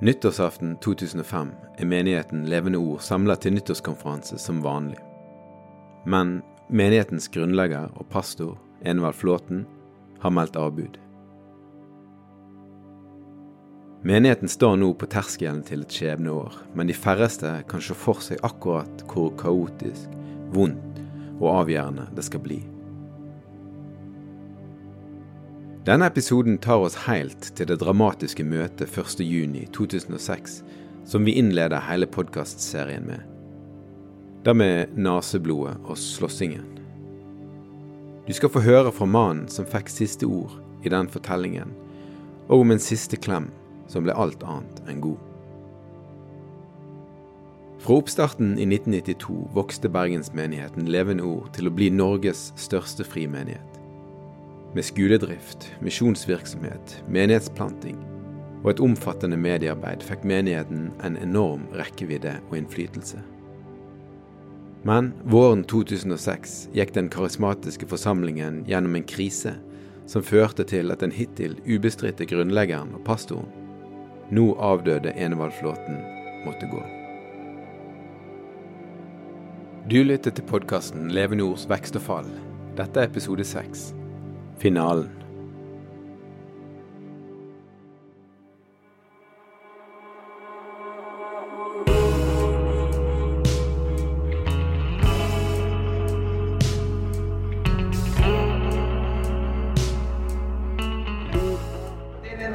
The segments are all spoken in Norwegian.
Nyttårsaften 2005 er menigheten Levende Ord samla til nyttårskonferanse som vanlig. Men menighetens grunnlegger og pastor, Envald Flåten, har meldt avbud. Menigheten står nå på terskelen til et skjebneår, men de færreste kan se for seg akkurat hvor kaotisk, vondt og avgjørende det skal bli. Denne episoden tar oss helt til det dramatiske møtet 1.6.2006, som vi innleder hele podkastserien med. Det med naseblodet og slåssingen. Du skal få høre fra mannen som fikk siste ord i den fortellingen, og om en siste klem som ble alt annet enn god. Fra oppstarten i 1992 vokste bergensmenigheten Levende Ord til å bli Norges største frimenighet. Med skoledrift, misjonsvirksomhet, menighetsplanting og et omfattende mediearbeid fikk menigheten en enorm rekkevidde og innflytelse. Men våren 2006 gikk den karismatiske forsamlingen gjennom en krise som førte til at den hittil ubestridte grunnleggeren og pastoren nå avdøde Enevaldflåten måtte gå. Du lytter til podkasten Levende ords vekst og fall. Dette er episode seks. Finalen.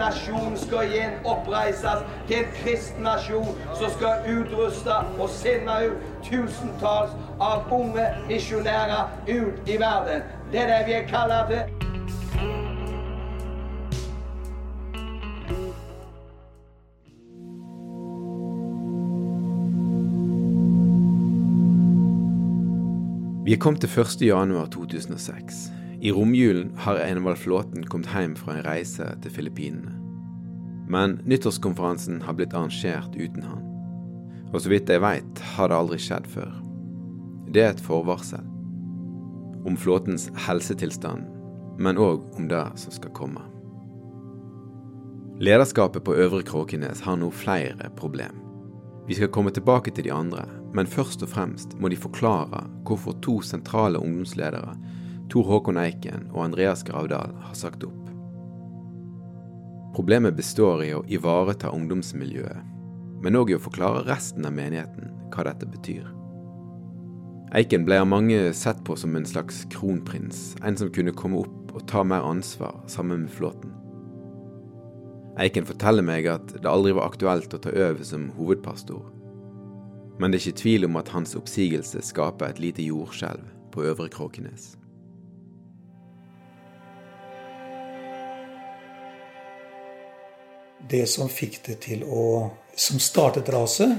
Nasjonen skal igjen oppreises til en kristen nasjon som skal utruste og sende ut tusentalls av unge misjonærer ut i verden. Det er det vi er kalt til. Vi er kommet til 1. januar 2006. I romjulen har Enevald Flåten kommet hjem fra en reise til Filippinene. Men nyttårskonferansen har blitt arrangert uten han. Og så vidt jeg veit, har det aldri skjedd før. Det er et forvarsel. Om flåtens helsetilstand, men òg om det som skal komme. Lederskapet på Øvre Kråkenes har nå flere problem. Vi skal komme tilbake til de andre, men først og fremst må de forklare hvorfor to sentrale ungdomsledere, Tor Håkon Eiken og Andreas Gravdal, har sagt opp. Problemet består i å ivareta ungdomsmiljøet, men òg i å forklare resten av menigheten hva dette betyr. Eiken ble av mange sett på som en slags kronprins, en som kunne komme opp og ta mer ansvar sammen med flåten. Eiken forteller meg at det aldri var aktuelt å ta over som hovedpastor, men det er ikke tvil om at hans oppsigelse skaper et lite jordskjelv på Øvre Kråkenes. Det som fikk det til å Som startet raset,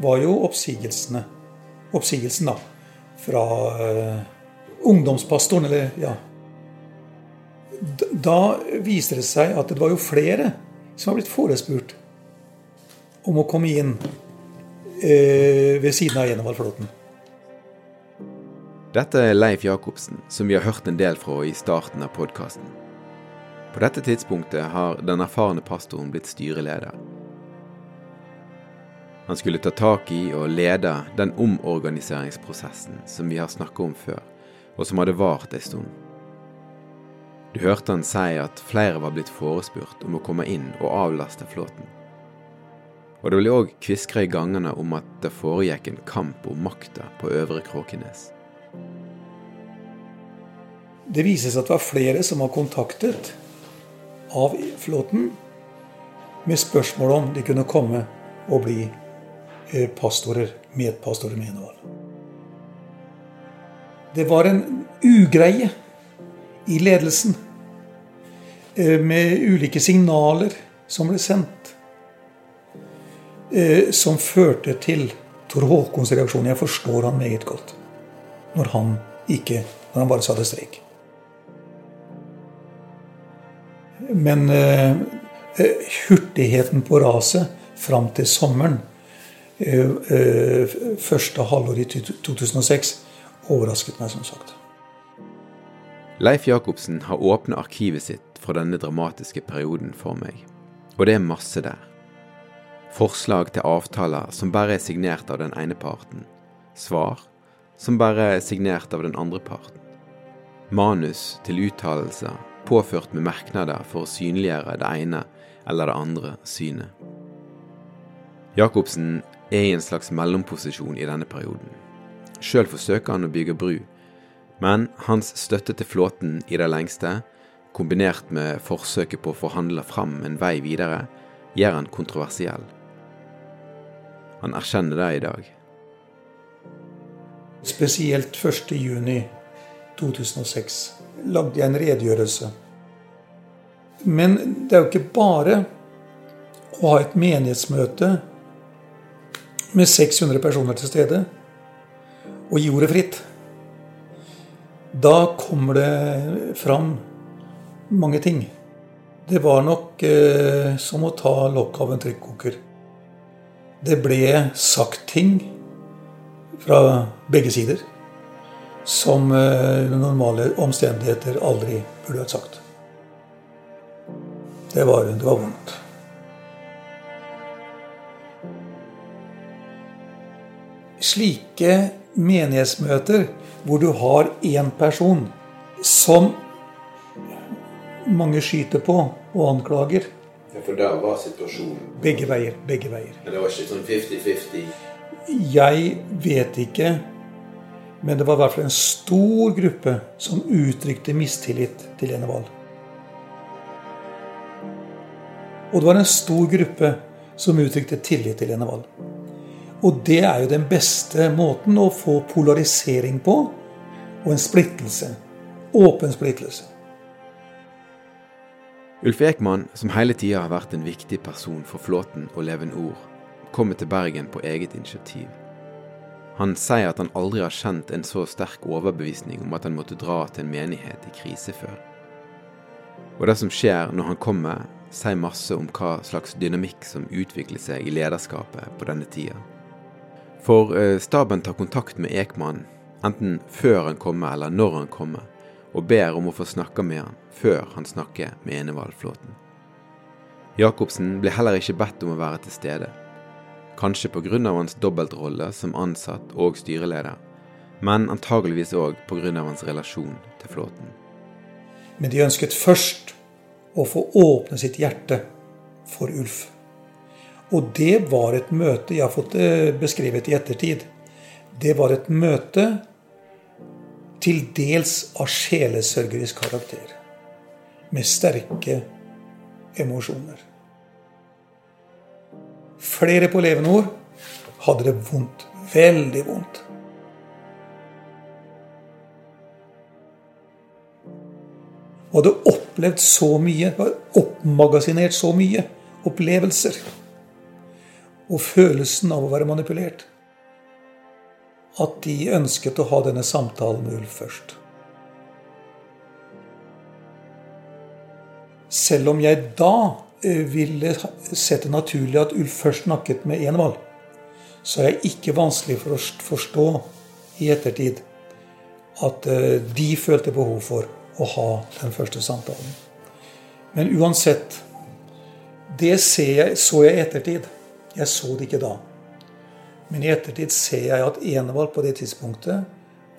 var jo oppsigelsene. Oppsigelsen, da. Fra uh, ungdomspastoren, eller ja. Da viste det seg at det var jo flere som var blitt forespurt om å komme inn ved siden av Enevaldflåten. Dette er Leif Jacobsen, som vi har hørt en del fra i starten av podkasten. På dette tidspunktet har den erfarne pastoren blitt styreleder. Han skulle ta tak i og lede den omorganiseringsprosessen som vi har snakket om før, og som hadde vart en stund. Du hørte han si at flere var blitt forespurt om å komme inn og avlaste flåten. Og det ble òg kviskra i gangene om at det foregikk en kamp om makta på Øvre Kråkenes. Det vises at det var flere som var kontaktet av flåten med spørsmål om de kunne komme og bli eh, pastorer, medpastorer med Enevald. Det var en ugreie i ledelsen eh, med ulike signaler som ble sendt, som førte til Tor Håkons reaksjon. Jeg forstår han meget godt når han ikke når han bare satte strek. Men eh, eh, hurtigheten på raset fram til sommeren, eh, eh, første halvår i 2006, overrasket meg, som sagt. Leif Jacobsen har åpnet arkivet sitt fra denne dramatiske perioden for meg, og det er masse der. Forslag til avtaler som bare er signert av den ene parten. Svar som bare er signert av den andre parten. Manus til uttalelser påført med merknader for å synliggjøre det ene eller det andre synet. Jacobsen er i en slags mellomposisjon i denne perioden. Sjøl forsøker han å bygge bru, men hans støtte til flåten i det lengste, kombinert med forsøket på å forhandle fram en vei videre, gjør han kontroversiell. Han erkjenner det i dag. Spesielt 1.6.2006 lagde jeg en redegjørelse. Men det er jo ikke bare å ha et menighetsmøte med 600 personer til stede og gi ordet fritt. Da kommer det fram mange ting. Det var nok eh, som å ta lokk av en trykkoker. Det ble sagt ting fra begge sider som eh, under normale omstendigheter aldri burde vært sagt. Det var, det var vondt. Slike menighetsmøter hvor du har én person som mange skyter på og anklager Ja, For da var situasjonen Begge veier. Begge veier. Men det var ikke sånn 50-50? Jeg vet ikke, men det var i hvert fall en stor gruppe som uttrykte mistillit til Enevald. Og det var en stor gruppe som uttrykte tillit til Enevald. Og det er jo den beste måten å få polarisering på, og en splittelse. Åpen splittelse. Ulf Ekman, som hele tida har vært en viktig person for flåten og Leven Ord, kommer til Bergen på eget initiativ. Han sier at han aldri har kjent en så sterk overbevisning om at han måtte dra til en menighet i krise før. Og det som skjer når han kommer, sier masse om hva slags dynamikk som utvikler seg i lederskapet på denne tida. For eh, staben tar kontakt med Ekman, enten før han kommer eller når han kommer, og ber om å få snakke med han før han snakker med Enevald-flåten. Jacobsen blir heller ikke bedt om å være til stede. Kanskje pga. hans dobbeltrolle som ansatt og styreleder, men antageligvis òg pga. hans relasjon til flåten. Men de ønsket først å få åpne sitt hjerte for Ulf. Og det var et møte Jeg har fått beskrevet i ettertid. Det var et møte til dels av sjelesørgerisk karakter. Med sterke emosjoner. Flere på levende ord hadde det vondt. Veldig vondt. Og hadde opplevd så mye, oppmagasinert så mye opplevelser. Og følelsen av å være manipulert. At de ønsket å ha denne samtalen med Ulf først. Selv om jeg da ville sett det naturlig at Ulf først snakket med Enevald, så er det ikke vanskelig for å forstå i ettertid at de følte behov for å ha den første samtalen. Men uansett Det jeg, så jeg i ettertid. Jeg så det ikke da. Men i ettertid ser jeg at Enevald på det tidspunktet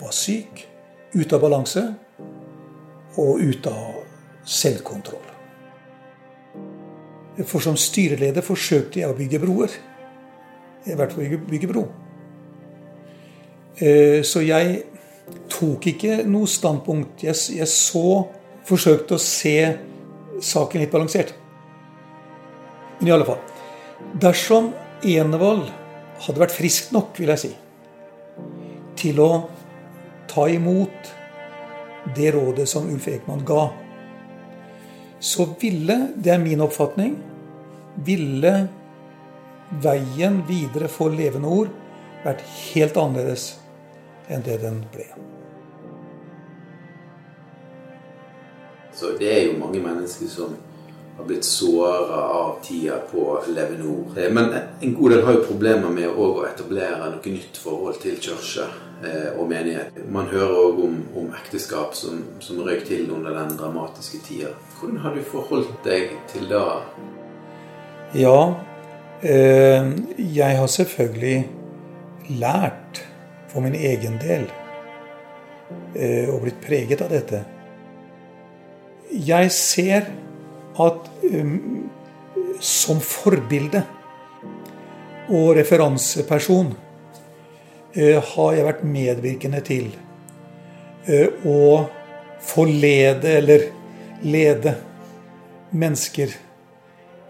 var syk, ute av balanse og ute av selvkontroll. For som styreleder forsøkte jeg å bygge broer. I hvert fall bygge bro. Så jeg tok ikke noe standpunkt. Jeg så Forsøkte å se saken litt balansert. Men i alle fall. Dersom Enevald hadde vært frisk nok, vil jeg si, til å ta imot det rådet som Ulf Ekman ga, så ville, det er min oppfatning, ville veien videre for levende ord vært helt annerledes enn det den ble. Så det er jo mange mennesker som har blitt såra av tida på Levenor. Men en god del har jo problemer med å etablere noe nytt forhold til kirke og menighet. Man hører òg om, om, ekteskap som, som røyk til under den dramatiske tida. Hvordan har du forholdt deg til det? Ja, Eh, jeg har selvfølgelig lært for min egen del eh, og blitt preget av dette. Jeg ser at um, som forbilde og referanseperson uh, har jeg vært medvirkende til uh, å forlede eller lede mennesker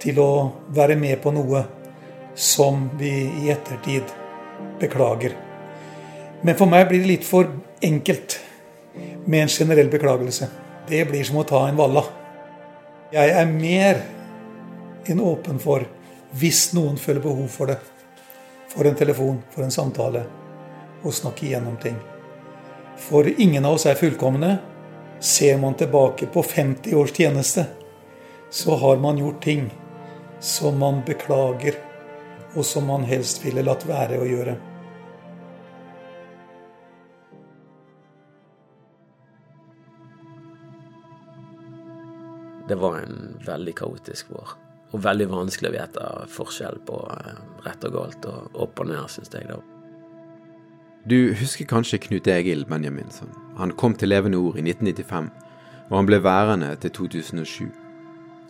til å være med på noe som vi i ettertid beklager. Men for meg blir det litt for enkelt med en generell beklagelse. Det blir som å ta en valla. Jeg er mer enn åpen for, hvis noen føler behov for det, for en telefon, for en samtale, å snakke igjennom ting. For ingen av oss er fullkomne. Ser man tilbake på 50 års tjeneste, så har man gjort ting som man beklager, og som man helst ville latt være å gjøre. Det var en veldig kaotisk vår. Og veldig vanskelig å vite forskjell på eh, rett og galt og opp og ned, syns jeg. da. Du husker kanskje Knut Egil Benjaminsson. Han kom til Levende Ord i 1995, og han ble værende til 2007.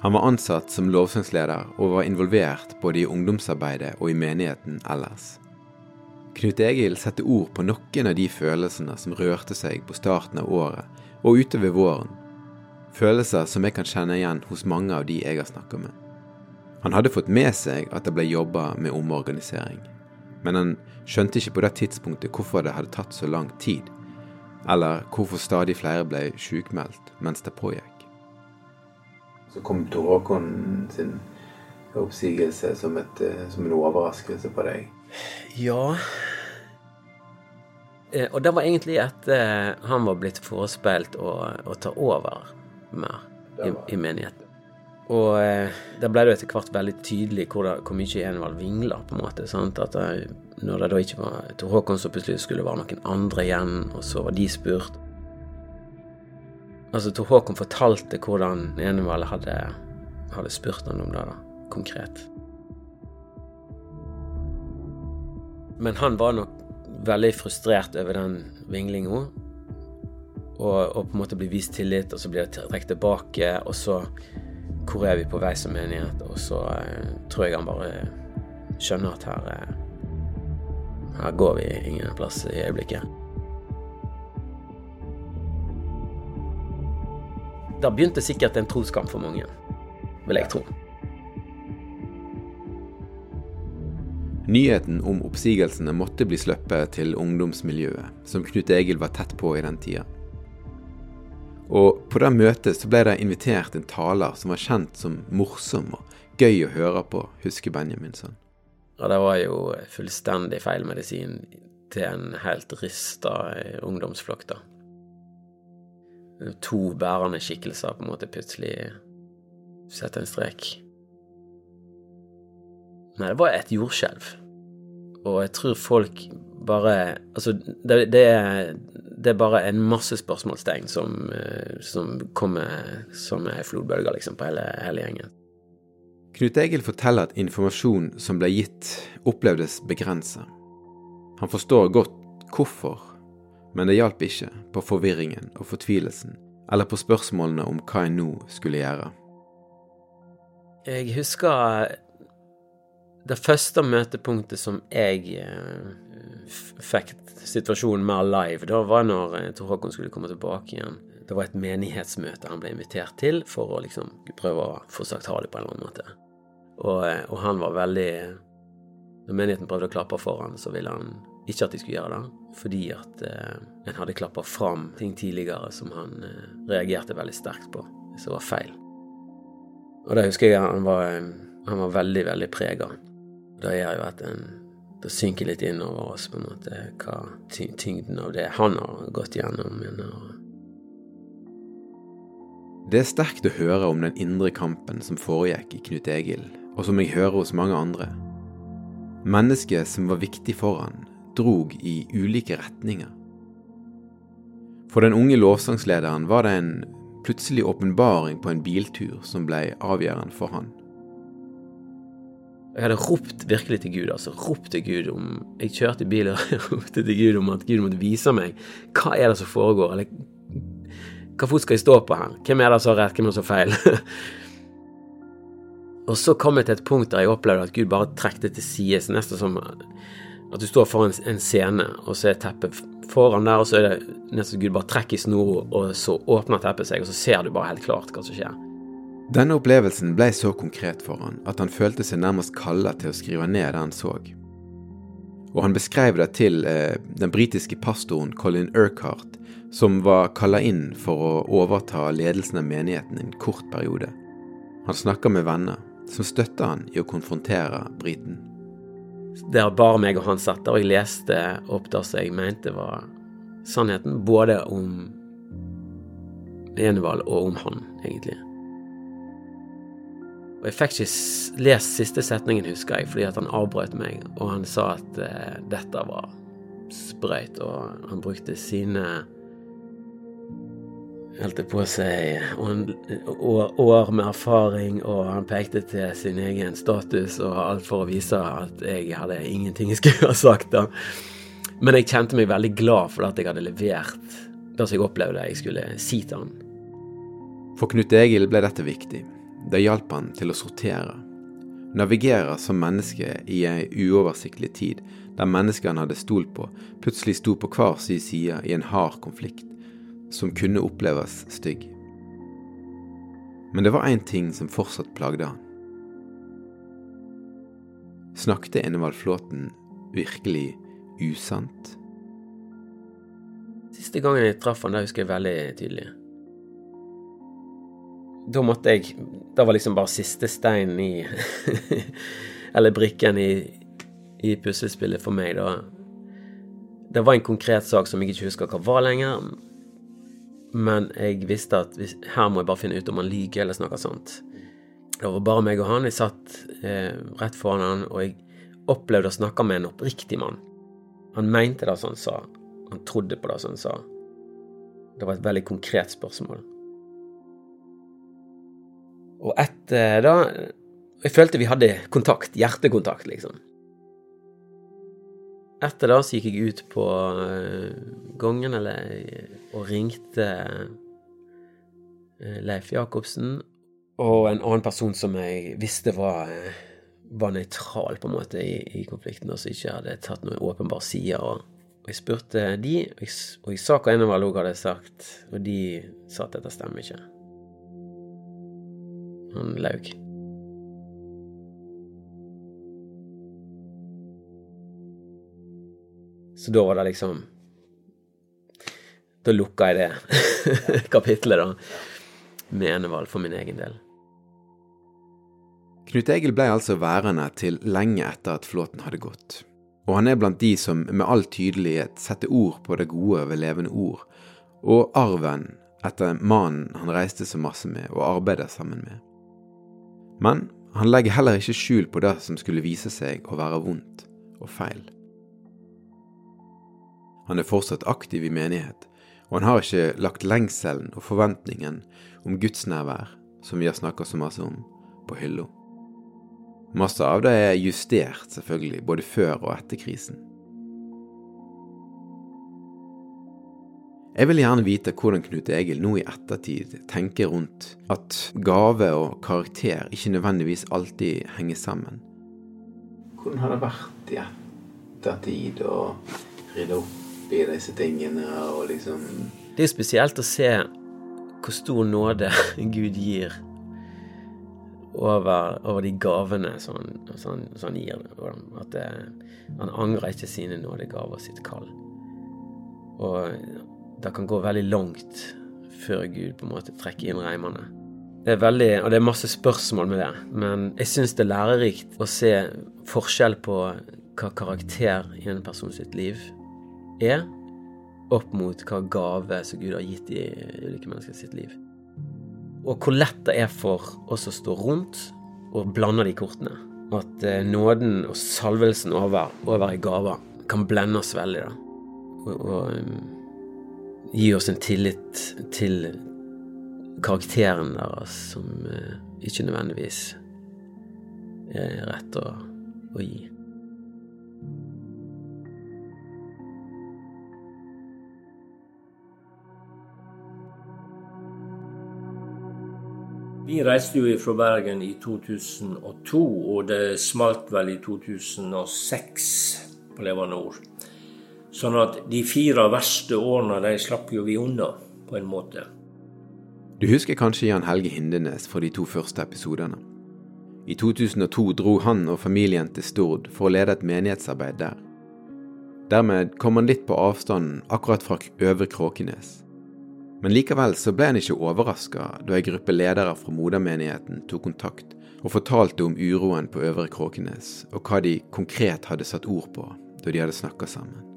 Han var ansatt som lovsangsleder og var involvert både i ungdomsarbeidet og i menigheten ellers. Knut Egil setter ord på noen av de følelsene som rørte seg på starten av året og utover våren Følelser som jeg kan kjenne igjen hos mange av de jeg har snakka med. Han hadde fått med seg at det ble jobba med omorganisering, men han skjønte ikke på det tidspunktet hvorfor det hadde tatt så lang tid, eller hvorfor stadig flere ble sjukmeldt mens det pågikk. Så kom Tor Håkon sin oppsigelse som, et, eh, som en overraskelse på deg? Ja eh, Og det var egentlig etter han var blitt forespeilt å, å ta over mer i, i menigheten. Og eh, da ble det etter hvert veldig tydelig hvor, det, hvor mye Enevald vingla, på en måte. Sant? At det, når det da ikke var Tor Håkon som plutselig skulle være noen andre igjen, og så var de spurt Altså, Tor Håkon fortalte hvordan Enevald hadde, hadde spurt han om det, da, konkret. Men han var nok veldig frustrert over den vinglinga og, og, på en måte bli vist tillit, og så blir det trukket tilbake, og så Hvor er vi på vei som menighet? Og så eh, tror jeg han bare skjønner at her eh, Her går vi ingen plass i øyeblikket. Da begynte sikkert en troskamp for mange, vil jeg tro. Nyheten om oppsigelsene måtte bli sluppet til ungdomsmiljøet, som Knut Egil var tett på i den tida. Og på det møtet så ble det invitert en taler som var kjent som morsom og gøy å høre på, husker Benjaminsson. Ja, det var jo fullstendig feil medisin til en helt rista ungdomsflokk, da. To bærende skikkelser på en måte plutselig sette en strek. Nei, det var et jordskjelv. Og jeg tror folk bare Altså, det, det, det er bare en masse spørsmålstegn som, eh, som kommer som ei flodbølge liksom, på hele, hele gjengen. Knut Egil forteller at informasjon som ble gitt, opplevdes begrenset. Han forstår godt hvorfor, men det hjalp ikke på forvirringen og fortvilelsen, eller på spørsmålene om hva en nå skulle gjøre. Jeg husker det første møtepunktet som jeg eh, fikk situasjonen mer live, da var når eh, Tor Håkon skulle komme tilbake igjen. Det var et menighetsmøte han ble invitert til for å liksom prøve å få sagt ha det på en eller annen måte. Og, eh, og han var veldig Når menigheten prøvde å klappe for han, så ville han ikke at de skulle gjøre det, fordi at eh, en hadde klappa fram ting tidligere som han eh, reagerte veldig sterkt på, som var feil. Og det husker jeg han var, eh, han var veldig, veldig prega. Det gjør jo at en det synker litt inn over oss på en måte hva tyngden av det han har gått gjennom. Det er sterkt å høre om den indre kampen som foregikk i Knut Egil, og som jeg hører hos mange andre. Mennesket som var viktig for han, drog i ulike retninger. For den unge lovsangslederen var det en plutselig åpenbaring på en biltur som ble avgjørende for han. Jeg hadde ropt virkelig til Gud, altså. Ropt til Gud om Jeg kjørte i bil og ropte til Gud om at Gud måtte vise meg hva er det som foregår, eller hva fot skal jeg stå på her? Hvem er det som har rett, hvem er det som har feil? og så kom jeg til et punkt der jeg opplevde at Gud bare trekte til sides, nesten som at du står foran en scene, og så er teppet foran der, og så er det nesten som Gud bare trekker i snora, og så åpner teppet seg, og så ser du bare helt klart hva som skjer. Denne opplevelsen ble så konkret for han at han følte seg nærmest kalla til å skrive ned det han så. Og han beskrev det til eh, den britiske pastoren Colin Urquhart, som var kalla inn for å overta ledelsen av menigheten en kort periode. Han snakka med venner, som støtta han i å konfrontere briten. Der bare meg og han satt der, og jeg leste opp det som jeg mente var sannheten, både om Enevald og om han, egentlig. Og jeg fikk ikke lest siste setningen, husker jeg, fordi at han avbrøt meg, og han sa at eh, dette var sprøyt, og han brukte sine holdt på å år med erfaring, og han pekte til sin egen status og alt for å vise at jeg hadde ingenting jeg skulle ha sagt. da. Men jeg kjente meg veldig glad for at jeg hadde levert det som jeg opplevde jeg skulle si til han. For Knut Egil ble dette viktig. Det hjalp han til å sortere. Navigere som menneske i ei uoversiktlig tid, der menneskene han hadde stolt på, plutselig sto på hver sin side i en hard konflikt, som kunne oppleves stygg. Men det var én ting som fortsatt plagde han. Snakket Enevald Flåten virkelig usant? Siste gangen jeg traff han, det husker jeg veldig tydelig da måtte jeg Det var liksom bare siste steinen i Eller brikken i, i puslespillet for meg, da. Det var en konkret sak som jeg ikke husker hva var lenger. Men jeg visste at hvis, her må jeg bare finne ut om han lyver eller snakker sånt. Det var bare meg og han. Jeg satt eh, rett foran han, og jeg opplevde å snakke med en oppriktig mann. Han mente det som han sa. Han trodde på det som han sa. Det var et veldig konkret spørsmål. Og etter da Jeg følte vi hadde kontakt, hjertekontakt, liksom. Etter da så gikk jeg ut på eh, gangen og ringte eh, Leif Jacobsen og en annen person som jeg visste var, eh, var nøytral på en måte i, i konflikten, og som ikke hadde tatt noen åpenbar side. Og, og jeg spurte de, og jeg, og jeg sa hva Enevald òg hadde sagt, og de sa at dette stemmer ikke han laug. Så da var det liksom Da lukka jeg det kapitlet, da, med Enevald for min egen del. Knut Egil ble altså værende til lenge etter at flåten hadde gått. Og han er blant de som med all tydelighet setter ord på det gode ved levende ord, og arven etter mannen han reiste så masse med og arbeidet sammen med. Men han legger heller ikke skjul på det som skulle vise seg å være vondt og feil. Han er fortsatt aktiv i menighet, og han har ikke lagt lengselen og forventningen om gudsnærvær, som vi har snakka så masse om, på hylla. Masse av det er justert, selvfølgelig, både før og etter krisen. Jeg vil gjerne vite hvordan Knut Egil nå i ettertid tenker rundt at gave og karakter ikke nødvendigvis alltid henger sammen. Hvordan har det vært i ettertid å rydde opp i disse tingene og liksom Det er spesielt å se hvor stor nåde Gud gir over, over de gavene som han, som han, som han gir. At det, han angrer ikke sine nådegaver sitt kall. Og det kan gå veldig langt før Gud på en måte trekker inn reimene. Det er veldig, og det er masse spørsmål med det, men jeg syns det er lærerikt å se forskjell på hva karakter i en person sitt liv er, opp mot hva gave som Gud har gitt i ulike mennesker sitt liv. Og hvor lett det er for oss å stå rundt og blande de kortene. At eh, nåden og salvelsen over, over i gaver kan blende oss veldig. da. Og, og gi oss en tillit til karakteren deres som eh, ikke nødvendigvis er rett å, å gi. Vi reiste jo fra Bergen i 2002, og det smalt vel i 2006 på Levanor. Sånn at de fire verste årene de slapp jo vi unna, på en måte. Du husker kanskje Jan Helge Hindenes fra de to første episodene. I 2002 dro han og familien til Stord for å lede et menighetsarbeid der. Dermed kom han litt på avstanden akkurat fra Øvre Kråkenes. Men likevel så ble han ikke overraska da ei gruppe ledere fra modermenigheten tok kontakt og fortalte om uroen på Øvre Kråkenes, og hva de konkret hadde satt ord på da de hadde snakka sammen.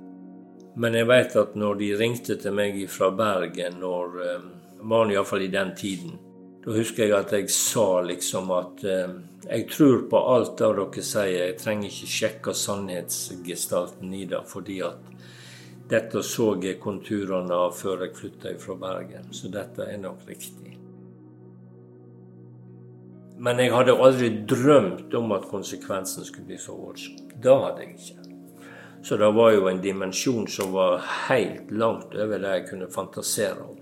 Men jeg veit at når de ringte til meg fra Bergen, når eh, var iallfall i den tiden, da husker jeg at jeg sa liksom at eh, jeg tror på alt det dere sier, jeg trenger ikke sjekke sannhetsgestalten i det, fordi at dette så jeg konturene av før jeg flytta fra Bergen, så dette er nok riktig. Men jeg hadde aldri drømt om at konsekvensen skulle bli så voldsom. Det hadde jeg ikke. Så det var jo en dimensjon som var helt langt over det jeg kunne fantasere om.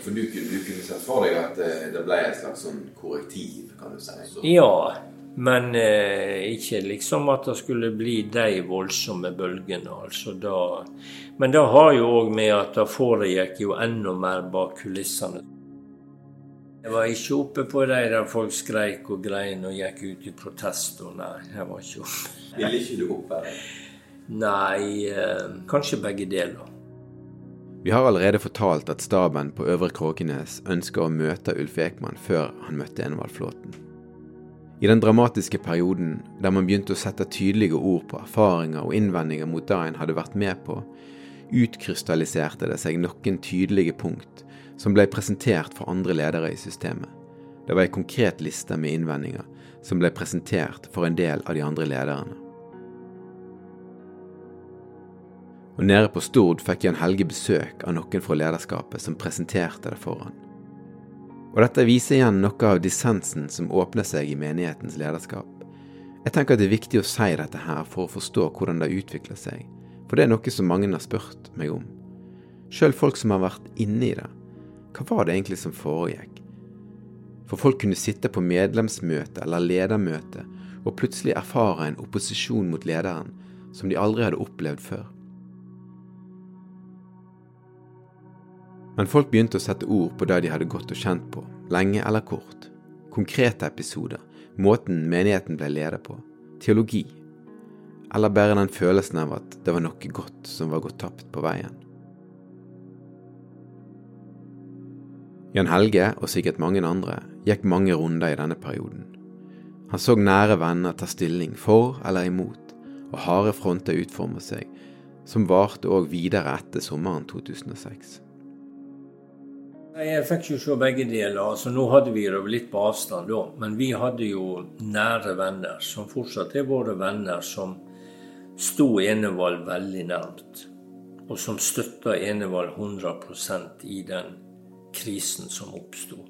For du, du kunne sett for deg at eh, det ble et slags sånn korrektiv, kan du si? Så. Ja, men eh, ikke liksom at det skulle bli de voldsomme bølgene. altså da men det har jo òg med at det foregikk jo enda mer bak kulissene. Jeg var ikke oppe på de der folk skreik og grein og gikk ut i protest. Og nei, jeg var ikke oppe. Ville ikke du opp her? Nei, eh, kanskje begge deler. Vi har allerede fortalt at staben på Øvre Kråkenes ønsker å møte Ulf Ekman før han møtte Envald Flåten. I den dramatiske perioden der man begynte å sette tydelige ord på erfaringer og innvendinger mot det en hadde vært med på, utkrystalliserte det seg noen tydelige punkt som ble presentert for andre ledere i systemet. Det var ei konkret liste med innvendinger som ble presentert for en del av de andre lederne. Og Nede på Stord fikk Jan Helge besøk av noen fra lederskapet som presenterte det for han. Og Dette viser igjen noe av dissensen som åpner seg i menighetens lederskap. Jeg tenker at det er viktig å si dette her for å forstå hvordan det utvikler seg, for det er noe som mange har spurt meg om. Sjøl folk som har vært inne i det. Hva var det egentlig som foregikk? For folk kunne sitte på medlemsmøte eller ledermøte og plutselig erfare en opposisjon mot lederen som de aldri hadde opplevd før. Men folk begynte å sette ord på det de hadde gått og kjent på, lenge eller kort. Konkrete episoder, måten menigheten ble ledet på, teologi, eller bare den følelsen av at det var noe godt som var gått tapt på veien. Jan Helge, og sikkert mange andre, gikk mange runder i denne perioden. Han så nære venner ta stilling for eller imot, og harde fronter utforme seg, som varte òg videre etter sommeren 2006. Jeg fikk jo se begge deler. altså Nå hadde vi det litt på avstand da, men vi hadde jo nære venner, som fortsatt er våre venner, som sto Enevald veldig nærmt, og som støtta Enevald 100% i den krisen som oppsto.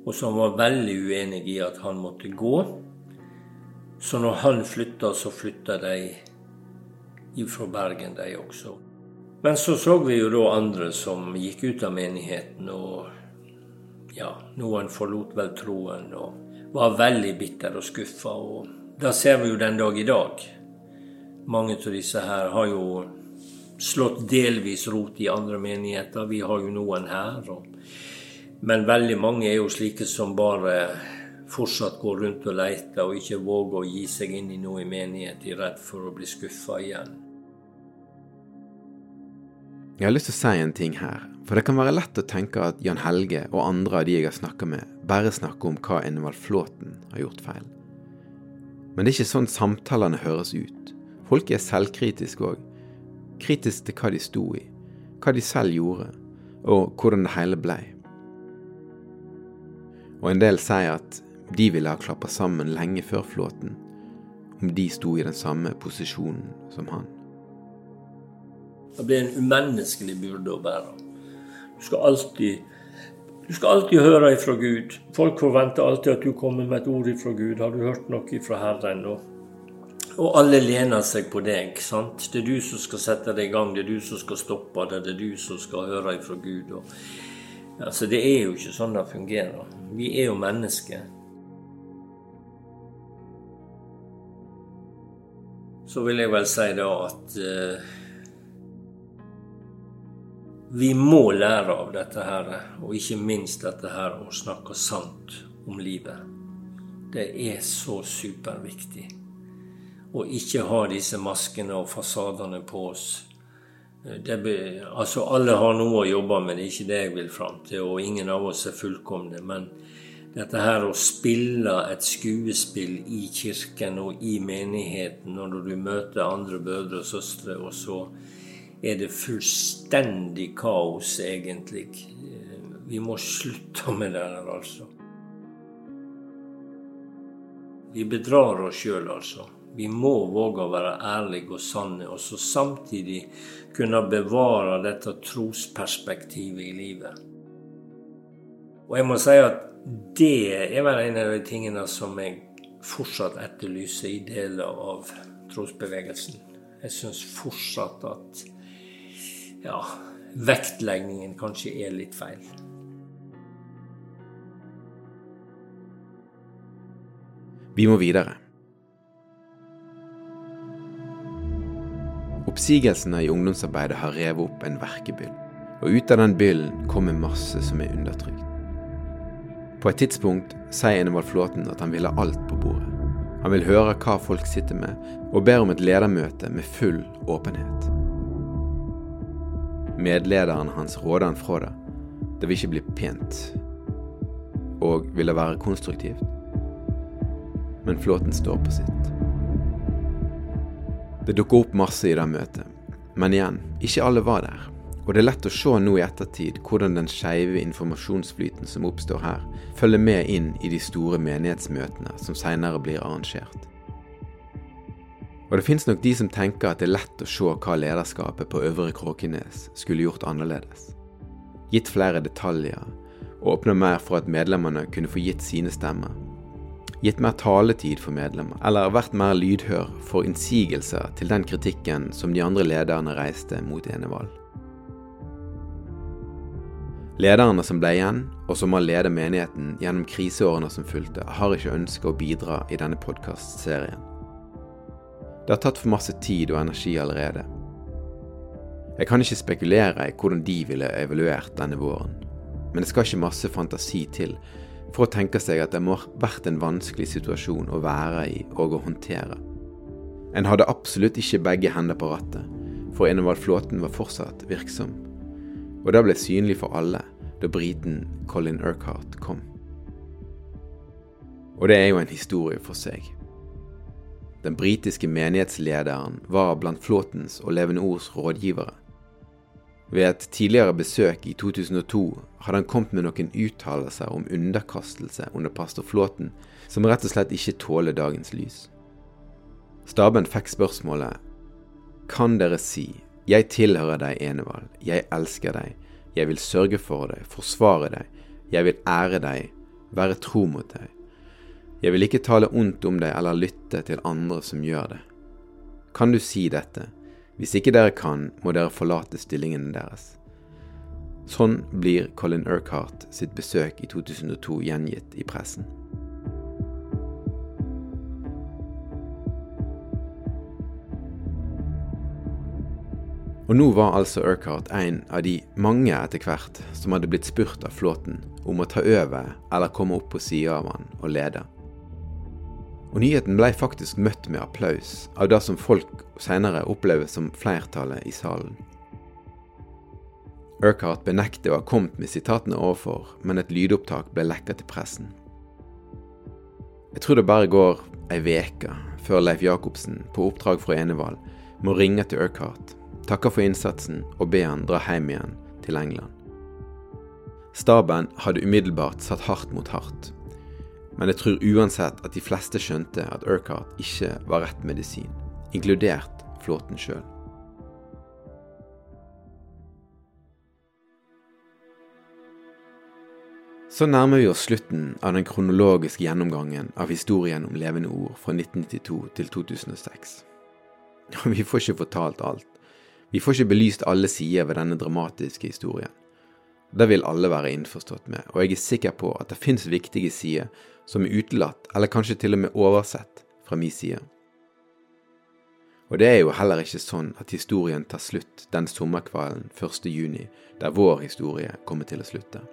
Og som var veldig uenig i at han måtte gå. Så når han flytta, så flytta de fra Bergen, de også. Men så så vi jo da andre som gikk ut av menigheten, og ja, noen forlot vel troen og var veldig bitter og skuffa. Og det ser vi jo den dag i dag. Mange av disse her har jo slått delvis rot i andre menigheter. Vi har jo noen her. Og, men veldig mange er jo slike som bare fortsatt går rundt og leter og ikke våger å gi seg inn i noe i menighet. Er redd for å bli skuffa igjen. Jeg har lyst til å si en ting her. For det kan være lett å tenke at Jan Helge og andre av de jeg har snakka med, bare snakker om hva Enevald Flåten har gjort feil. Men det er ikke sånn samtalene høres ut. Folk er selvkritiske òg. Kritisk til hva de sto i, hva de selv gjorde, og hvordan det hele blei. Og en del sier at de ville ha klappa sammen lenge før flåten, om de sto i den samme posisjonen som han. Det blir en umenneskelig byrde å bære. Du skal alltid Du skal alltid høre ifra Gud. Folk forventer alltid at du kommer med et ord ifra Gud. Har du hørt noe ifra Herren? Og, og alle lener seg på deg. sant? Det er du som skal sette det i gang, det er du som skal stoppe det, det er du som skal høre ifra Gud. Og, altså, det er jo ikke sånn det fungerer. Vi er jo mennesker. Så vil jeg vel si da at uh, vi må lære av dette her, og ikke minst dette her å snakke sant om livet. Det er så superviktig. Å ikke ha disse maskene og fasadene på oss. Det, altså Alle har noe å jobbe med, det er ikke det jeg vil fram til, og ingen av oss er fullkomne. Men dette her å spille et skuespill i kirken og i menigheten når du møter andre brødre og søstre, og så er det fullstendig kaos, egentlig. Vi må slutte med det her, altså. Vi bedrar oss sjøl, altså. Vi må våge å være ærlige og sanne, og så samtidig kunne bevare dette trosperspektivet i livet. Og jeg må si at det er vel en av de tingene som jeg fortsatt etterlyser i deler av trosbevegelsen. Jeg syns fortsatt at ja, vektleggingen kanskje er litt feil. Vi må videre. Oppsigelsene i ungdomsarbeidet har revet opp en verkebyll, og ut av den byllen kommer masse som er undertrykt. På et tidspunkt sier Enevald Flåten at han vil ha alt på bordet. Han vil høre hva folk sitter med, og ber om et ledermøte med full åpenhet. Medlederen hans råder han fra det. Det vil ikke bli pent. Og vil det være konstruktivt? Men Flåten står på sitt. Det dukker opp masse i det møtet. Men igjen, ikke alle var der. Og det er lett å se nå i ettertid hvordan den skeive informasjonsflyten som oppstår her, følger med inn i de store menighetsmøtene som seinere blir arrangert. Og det fins nok de som tenker at det er lett å se hva lederskapet på Øvre Kråkenes skulle gjort annerledes. Gitt flere detaljer, og åpna mer for at medlemmene kunne få gitt sine stemmer. Gitt mer taletid for medlemmer, eller vært mer lydhør for innsigelser til den kritikken som de andre lederne reiste mot Enevald. Lederne som ble igjen, og som har ledet menigheten gjennom kriseårene som fulgte, har ikke ønsket å bidra i denne podkastserien. Det har tatt for masse tid og energi allerede. Jeg kan ikke spekulere i hvordan de ville evaluert denne våren, men det skal ikke masse fantasi til for å tenke seg at det må ha vært en vanskelig situasjon å være i og å håndtere. En hadde absolutt ikke begge hender på rattet, for Enevald Flåten var fortsatt virksom. Og det ble synlig for alle da briten Colin Urquhart kom. Og det er jo en historie for seg. Den britiske menighetslederen var blant Flåtens og Levende Ords rådgivere. Ved et tidligere besøk i 2002 hadde han kommet med noen uttalelser om underkastelse under pastor Flåten som rett og slett ikke tåler dagens lys. Staben fikk spørsmålet Kan dere si Jeg tilhører deg, Enevald, jeg elsker deg, jeg vil sørge for deg, forsvare deg, jeg vil ære deg, være tro mot deg. Jeg vil ikke tale ondt om deg eller lytte til andre som gjør det. Kan du si dette? Hvis ikke dere kan, må dere forlate stillingene deres. Sånn blir Colin Urquhart sitt besøk i 2002 gjengitt i pressen. Og nå var altså Urquhart en av de mange etter hvert som hadde blitt spurt av flåten om å ta over eller komme opp på sida av han og lede. Og nyheten ble faktisk møtt med applaus av det som folk senere opplever som flertallet i salen. Urquhart benekter å ha kommet med sitatene overfor, men et lydopptak ble lekka til pressen. Jeg tror det bare går ei veke før Leif Jacobsen, på oppdrag fra Enevald, må ringe til Urquhart, takke for innsatsen og be han dra hjem igjen til England. Staben hadde umiddelbart satt hardt mot hardt, men jeg tror uansett at de fleste skjønte at Urquhart ikke var rett medisin, inkludert flåten sjøl. Så nærmer vi oss slutten av den kronologiske gjennomgangen av historien om levende ord fra 1992 til 2006. Vi får ikke fortalt alt. Vi får ikke belyst alle sider ved denne dramatiske historien. Det vil alle være innforstått med, og jeg er sikker på at det finnes viktige sider som er utelatt, eller kanskje til og med oversett, fra min side. Og det er jo heller ikke sånn at historien tar slutt den sommerkvelden 1. juni, der vår historie kommer til å slutte.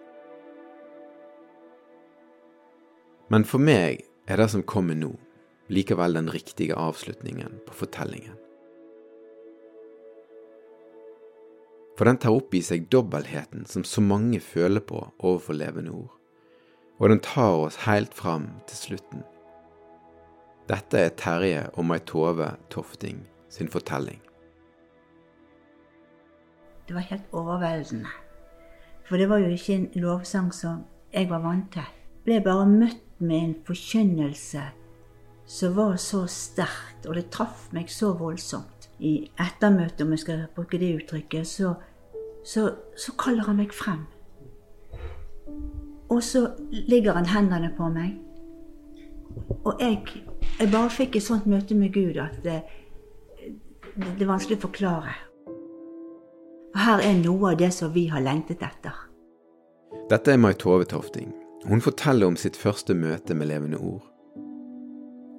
Men for meg er det som kommer nå, likevel den riktige avslutningen på fortellingen. For den tar opp i seg dobbeltheten som så mange føler på overfor levende ord, og den tar oss helt fram til slutten. Dette er Terje og Mai Tove Tofting sin fortelling. Det var helt overveldende. For det var jo ikke en lovsang som jeg var vant til. Jeg ble bare møtt med en forkynnelse som var så sterkt, og det traff meg så voldsomt. I ettermøtet, om jeg skal bruke det uttrykket, så, så, så kaller han meg frem. Og så ligger han hendene på meg. Og jeg, jeg bare fikk et sånt møte med Gud at det, det er vanskelig å forklare. Og her er noe av det som vi har lengtet etter. Dette er Mai Tove Tofting. Hun forteller om sitt første møte med levende ord.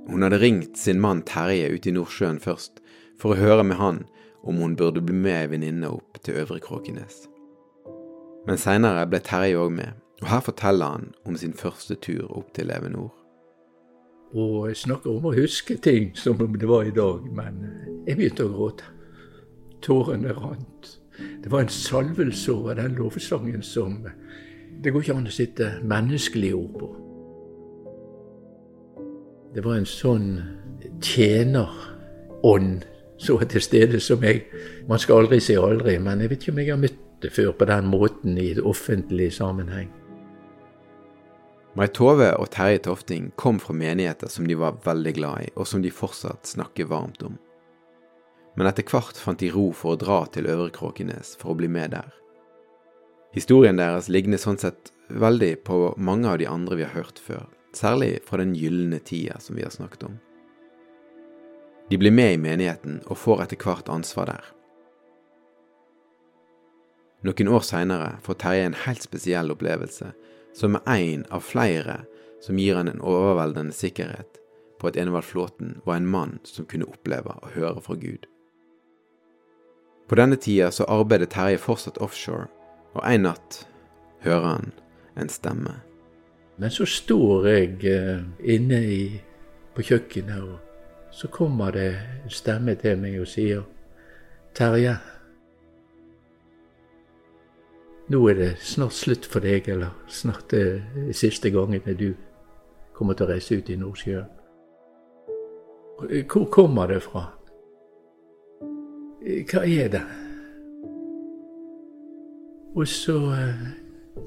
Hun hadde ringt sin mann Terje ute i Nordsjøen først, for å høre med han om hun burde bli med ei venninne opp til Øvre Kråkenes. Men seinere ble Terje òg med, og her forteller han om sin første tur opp til Evenor. Og jeg snakker om å huske ting som om det var i dag, men jeg begynte å gråte. Tårene rant. Det var en salvelse over den lovsangen som det går ikke an å sitte menneskelige ord på. Det var en sånn tjenerånd så til stede som jeg Man skal aldri si aldri, men jeg vet ikke om jeg har møtt det før på den måten i offentlig sammenheng. Mai Tove og Terje Tofting kom fra menigheter som de var veldig glad i, og som de fortsatt snakker varmt om. Men etter hvert fant de ro for å dra til Øvre Kråkenes for å bli med der. Historien deres ligner sånn sett veldig på mange av de andre vi har hørt før, særlig fra den gylne tida som vi har snakket om. De blir med i menigheten og får etter hvert ansvar der. Noen år seinere får Terje en helt spesiell opplevelse, som er en av flere som gir han en overveldende sikkerhet på at Enevald Flåten var en mann som kunne oppleve å høre fra Gud. På denne tida så arbeidet Terje fortsatt offshore og en natt hører han en stemme. Men så står jeg eh, inne i, på kjøkkenet, og så kommer det en stemme til meg og sier Terje, nå er det snart slutt for deg, eller snart det siste gangen du kommer til å reise ut i Nordsjøen. Hvor kommer det fra? Hva er det? Og så eh,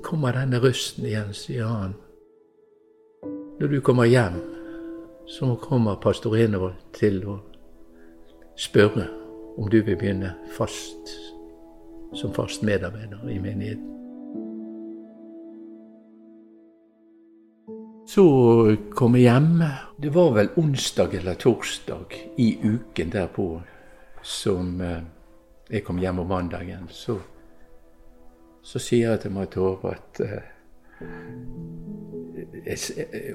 kommer denne røsten igjen, sier han. Når du kommer hjem, så kommer pastor Enevold til å spørre om du vil begynne fast som fast medarbeider i menigheten. Så kom jeg hjem. Det var vel onsdag eller torsdag i uken derpå som eh, jeg kom hjem om mandagen. Så så sier jeg til Tove at uh,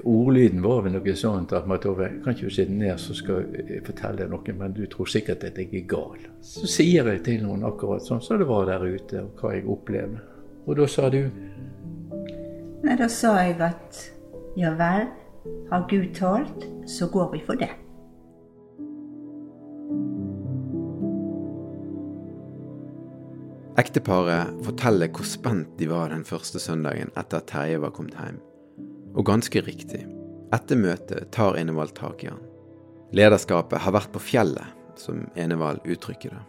Ordlyden var vel noe sånt at Tove, kan ikke du sitte ned, så skal jeg fortelle deg noe, men du tror sikkert at jeg er gal. Så sier jeg til noen akkurat sånn som så det var der ute, og hva jeg opplevde. Og da sa du Nei, da sa jeg at ja vel, har Gud talt, så går vi for det. Ekteparet forteller hvor spent de var den første søndagen etter at Terje var kommet hjem. Og ganske riktig. Etter møtet tar Enevald tak i han. Lederskapet har vært på fjellet, som Enevald uttrykker det.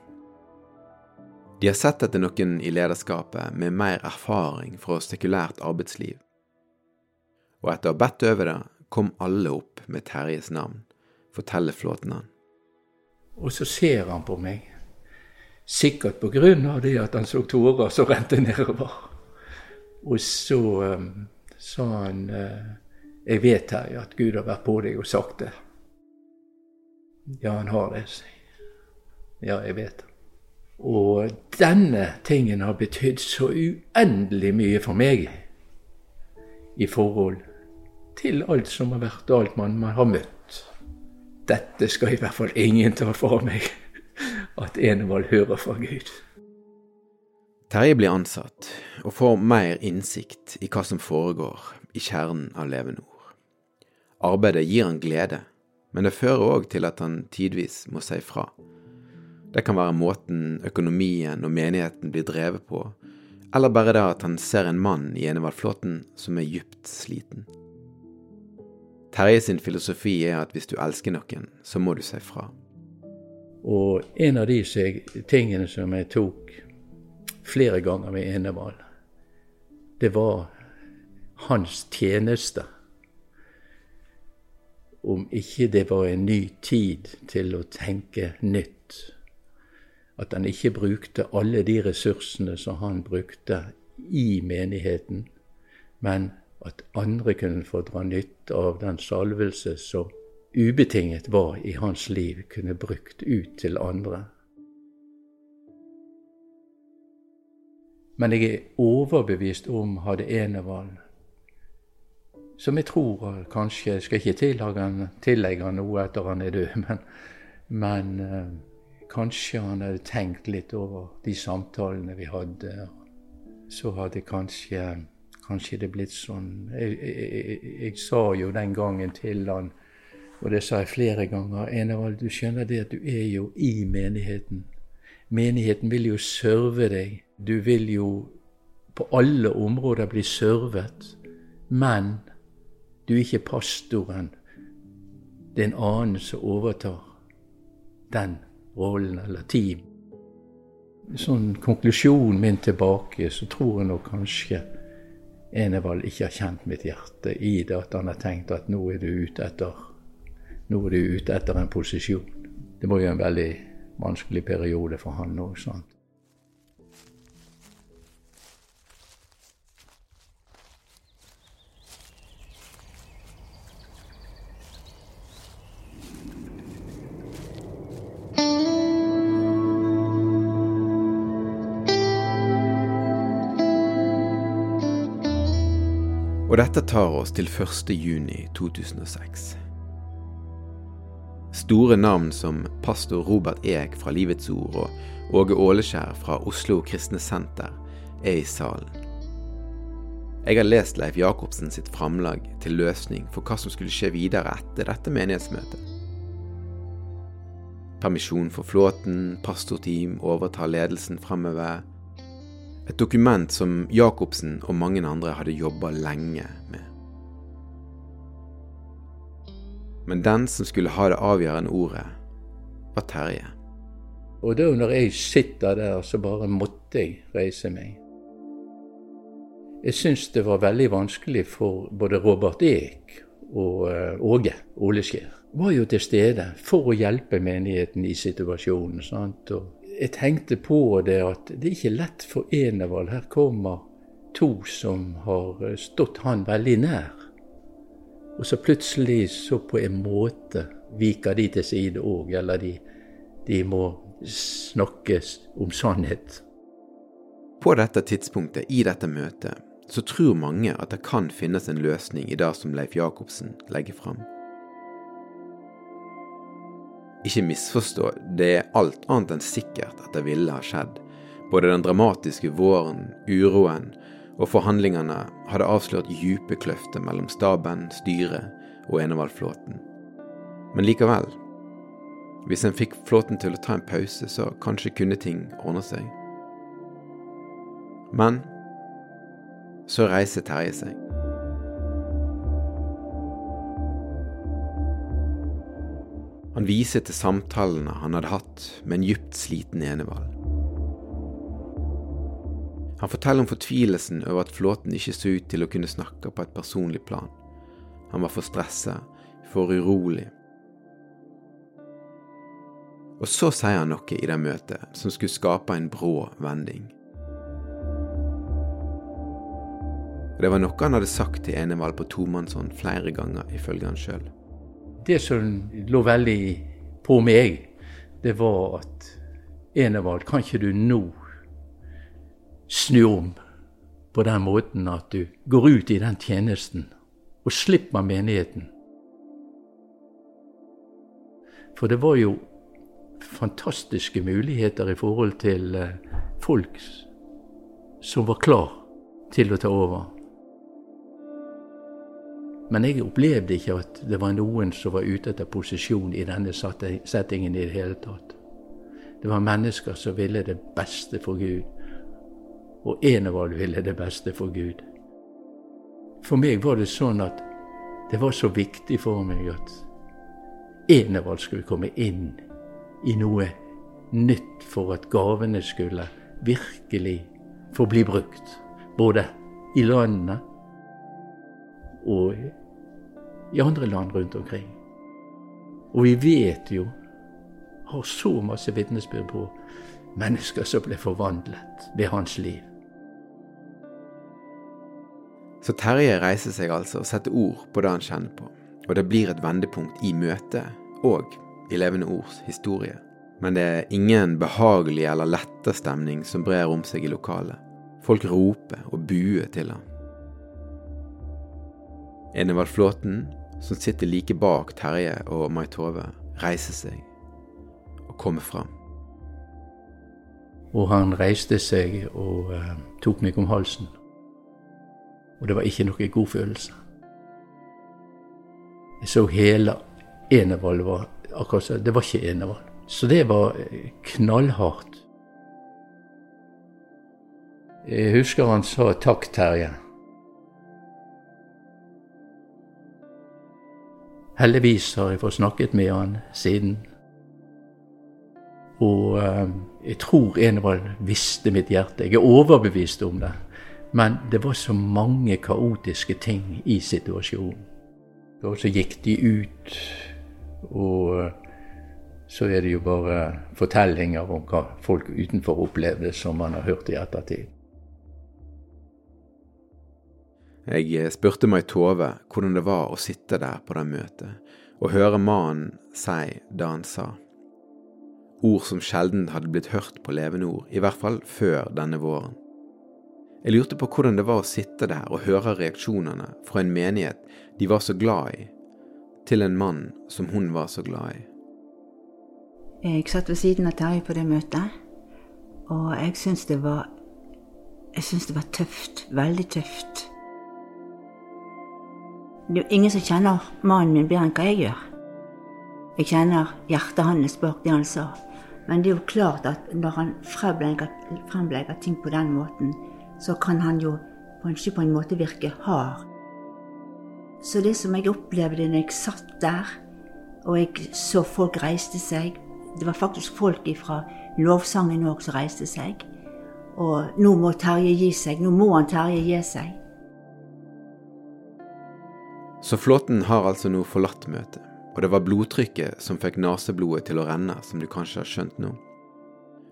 De har sett etter noen i lederskapet med mer erfaring fra sekulært arbeidsliv. Og etter å ha bedt over det, kom alle opp med Terjes navn, forteller Flåten han. Og så ser han på meg Sikkert pga. det at han så tårer som rente nedover. Og så um, sa han eh, jeg vet her at Gud har vært på deg og sagt det. Ja, han har det, Ja, jeg vet det. Og denne tingen har betydd så uendelig mye for meg i forhold til alt som har vært, og alt man, man har møtt. Dette skal i hvert fall ingen ta fra meg, at Enevald hører fra Gud. Terje blir ansatt og får mer innsikt i hva som foregår i kjernen av Leve Nord. Arbeidet gir han glede, men det fører òg til at han tidvis må si fra. Det kan være måten økonomien og menigheten blir drevet på, eller bare det at han ser en mann i Enevald som er djupt sliten. Terje sin filosofi er at hvis du elsker noen, så må du si fra. Og en av de tingene som jeg tok flere ganger med Enevald, det var hans tjeneste. Om ikke det var en ny tid til å tenke nytt at han ikke brukte alle de ressursene som han brukte i menigheten, men at andre kunne få dra nytte av den salvelse som ubetinget var i hans liv, kunne brukt ut til andre. Men jeg er overbevist om hadde Enevald, som jeg tror kanskje Jeg skal ikke tillegge han noe etter han er død, men, men eh, Kanskje han hadde tenkt litt over de samtalene vi hadde. Så hadde kanskje, kanskje det blitt sånn jeg, jeg, jeg, jeg, sa jo den gangen til han, og det sa jeg flere ganger Enervald, du skjønner det at du er jo i menigheten. Menigheten vil jo serve deg. Du vil jo på alle områder bli servet. Men du er ikke pastoren. Det er en annen som overtar den rollen eller team. Sånn konklusjonen min tilbake, så tror jeg nok kanskje Enevald ikke har kjent mitt hjerte i det at han har tenkt at nå er du ute etter nå er du ute etter en posisjon. Det var jo en veldig vanskelig periode for han òg. Og dette tar oss til 1. juni 2006. Store navn som pastor Robert Eek fra Livets Ord og Åge Åleskjær fra Oslo Kristne Senter er i salen. Jeg har lest Leif Jacobsen sitt framlag til løsning for hva som skulle skje videre etter dette menighetsmøtet. Permisjon for flåten, pastorteam overtar ledelsen framover et dokument som Jacobsen og mange andre hadde jobba lenge med. Men den som skulle ha det avgjørende ordet, var Terje. Og da når jeg sitter der, så bare måtte jeg reise meg. Jeg syns det var veldig vanskelig for både Robert Eek og eh, Åge Oleskjær. Var jo til stede for å hjelpe menigheten i situasjonen. Sant? Og jeg tenkte på det at det er ikke lett for Enevald. Her kommer to som har stått han veldig nær. Og så plutselig, så på en måte, viker de til side òg. Eller de, de må snakkes om sannhet. På dette tidspunktet, i dette møtet, så tror mange at det kan finnes en løsning i det som Leif Jacobsen legger fram. Ikke misforstå, det er alt annet enn sikkert at det ville ha skjedd. Både den dramatiske våren, uroen og forhandlingene hadde avslørt dype kløfter mellom staben, styret og Enevaldflåten. Men likevel, hvis en fikk flåten til å ta en pause, så kanskje kunne ting ordne seg. Men så reiser Terje seg. Han viser til samtalene han hadde hatt med en djupt sliten Enevald. Han forteller om fortvilelsen over at flåten ikke så ut til å kunne snakke på et personlig plan. Han var for stressa, for urolig. Og så sier han noe i det møtet som skulle skape en brå vending. Det var noe han hadde sagt til Enevald på tomannshånd flere ganger, ifølge han sjøl. Det som lå veldig på meg, det var at Enevald, kan ikke du nå snu om på den måten at du går ut i den tjenesten og slipper menigheten? For det var jo fantastiske muligheter i forhold til eh, folk som var klar til å ta over. Men jeg opplevde ikke at det var noen som var ute etter posisjon i denne settingen i det hele tatt. Det var mennesker som ville det beste for Gud, og Enevald ville det beste for Gud. For meg var det sånn at det var så viktig for meg at Enevald skulle komme inn i noe nytt for at gavene skulle virkelig få bli brukt. Både i landene og i andre land rundt omkring. Og vi vet jo, har så masse vitnesbyrd på mennesker som ble forvandlet ved hans liv. Så Terje reiser seg altså og setter ord på det han kjenner på, og det blir et vendepunkt i møtet og i Levende Ords historie. Men det er ingen behagelig eller letta stemning som brer om seg i lokalet. Folk roper og buer til ham. Enevald Flåten, som sitter like bak Terje og Mai Tove, reiser seg og kommer fram. Og han reiste seg og uh, tok meg om halsen. Og det var ikke noe god følelse. Jeg så hele Enevald var akkurat Det var ikke Enevald. Så det var eh, knallhardt. Jeg husker han sa 'takk, Terje'. Heldigvis har jeg fått snakket med han siden. Og uh, jeg tror Enevald visste mitt hjerte. Jeg er overbevist om det. Men det var så mange kaotiske ting i situasjonen. Og så gikk de ut og eh, så er det jo bare fortellinger om hva folk utenfor opplevde, som man har hørt i ettertid. Jeg eh, spurte meg Tove hvordan det var å sitte der på det møtet og høre mannen si det han sa. Ord som sjelden hadde blitt hørt på levende ord, i hvert fall før denne våren. Jeg lurte på hvordan det var å sitte der og høre reaksjonene fra en menighet de var så glad i, til en mann som hun var så glad i. Jeg satt ved siden av Terje på det møtet, og jeg syns det var Jeg syns det var tøft. Veldig tøft. Det er jo ingen som kjenner mannen min bedre enn hva jeg gjør. Jeg kjenner hjertet hans bak det han sa. Men det er jo klart at når han fremlegger ting på den måten, så kan han jo kanskje på en måte virke hard. Så det som jeg opplevde når jeg satt der, og jeg så folk reiste seg Det var faktisk folk fra lovsangen òg som reiste seg. Og nå må Terje gi seg. Nå må han Terje gi seg. Så Flåten har altså nå forlatt møtet, og det var blodtrykket som fikk neseblodet til å renne, som du kanskje har skjønt nå.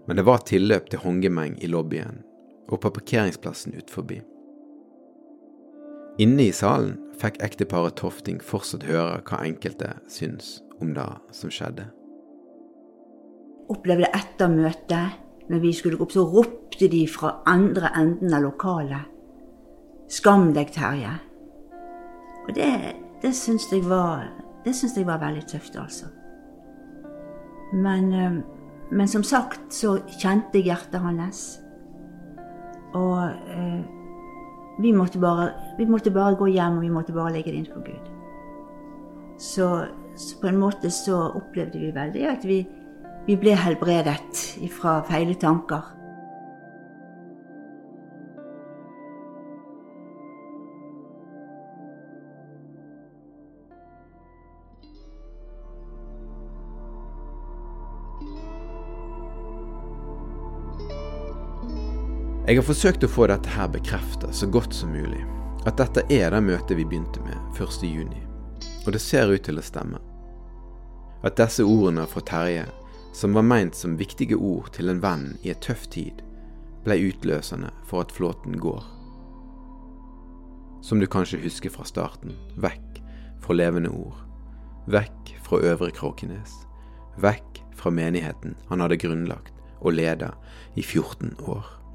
Men det var tilløp til håndgemeng i lobbyen og på parkeringsplassen ut forbi. Inne i salen fikk ekteparet Tofting fortsatt høre hva enkelte syns om det som skjedde. Opplevde etter møtet, når vi skulle gå opp, så ropte de fra andre enden av lokalet. Skam deg, Terje. Og det, det syns jeg var Det syns jeg var veldig tøft, altså. Men, eh, men som sagt så kjente jeg hjertet hans. Og eh, vi måtte, bare, vi måtte bare gå hjem, og vi måtte bare legge det inn for Gud. Så, så, på en måte så opplevde vi veldig at vi, vi ble helbredet fra feile tanker. Jeg har forsøkt å få dette her bekreftet så godt som mulig. At dette er det møtet vi begynte med 1.6. Og det ser ut til å stemme. At disse ordene fra Terje, som var meint som viktige ord til en venn i et tøff tid, ble utløsende for at flåten går. som du kanskje husker fra starten, vekk fra levende ord, vekk fra Øvre Kråkenes, vekk fra menigheten han hadde grunnlagt og leda i 14 år.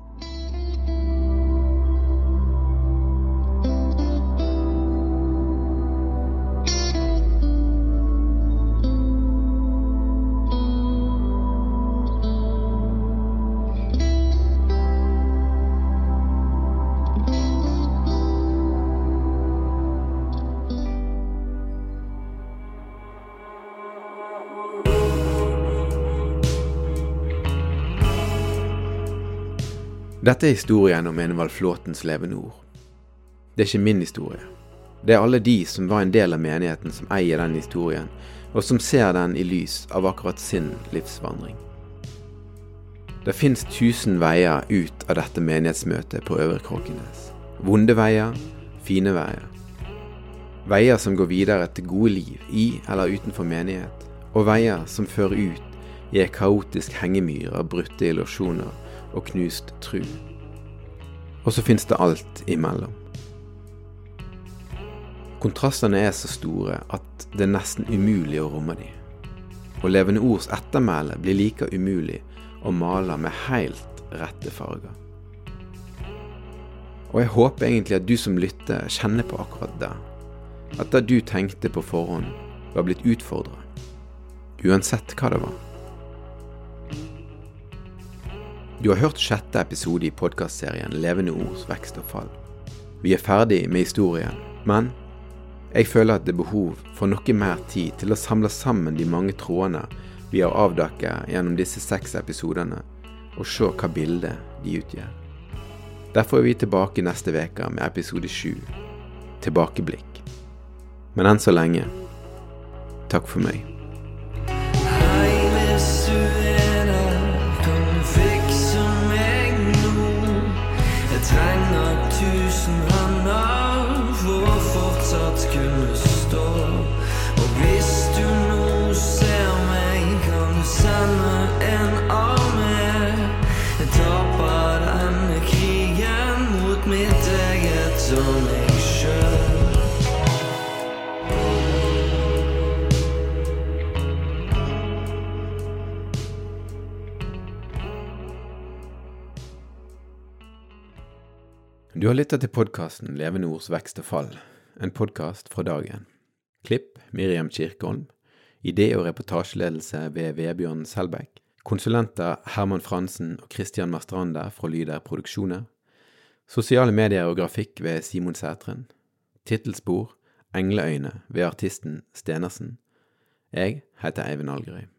Dette er historien om Enevald Flåtens levende ord. Det er ikke min historie. Det er alle de som var en del av menigheten som eier den historien, og som ser den i lys av akkurat sin livsvandring. Det fins tusen veier ut av dette menighetsmøtet på Øvre Kråkenes. Vonde veier, fine veier. Veier som går videre til gode liv i eller utenfor menighet, og veier som fører ut i ei kaotisk hengemyr av brutte illusjoner og knust tru. Og så fins det alt imellom. Kontrastene er så store at det er nesten umulig å romme dem. Og Levende Ords ettermæle blir like umulig å male med helt rette farger. Og jeg håper egentlig at du som lytter, kjenner på akkurat det. At det du tenkte på forhånd, var blitt utfordra. Uansett hva det var. Du har hørt sjette episode i podkastserien Levende ords vekst og fall. Vi er ferdig med historien, men jeg føler at det er behov for noe mer tid til å samle sammen de mange trådene vi har avdekket gjennom disse seks episodene, og se hva bildet de utgjør. Derfor er vi tilbake neste uke med episode sju, Tilbakeblikk. Men enn så lenge, takk for meg. Du har lyttet til podkasten Levende ords vekst og fall, en podkast fra dagen. Klipp Miriam Kirkeholm. Idé- og reportasjeledelse ved Vebjørn Selbekk. Konsulenter Herman Fransen og Christian Mastranda fra Lyder Produksjoner. Sosiale medier og grafikk ved Simon Sætren. Tittelspor Engleøyne ved artisten Stenersen. Jeg heter Eivind Algerøy.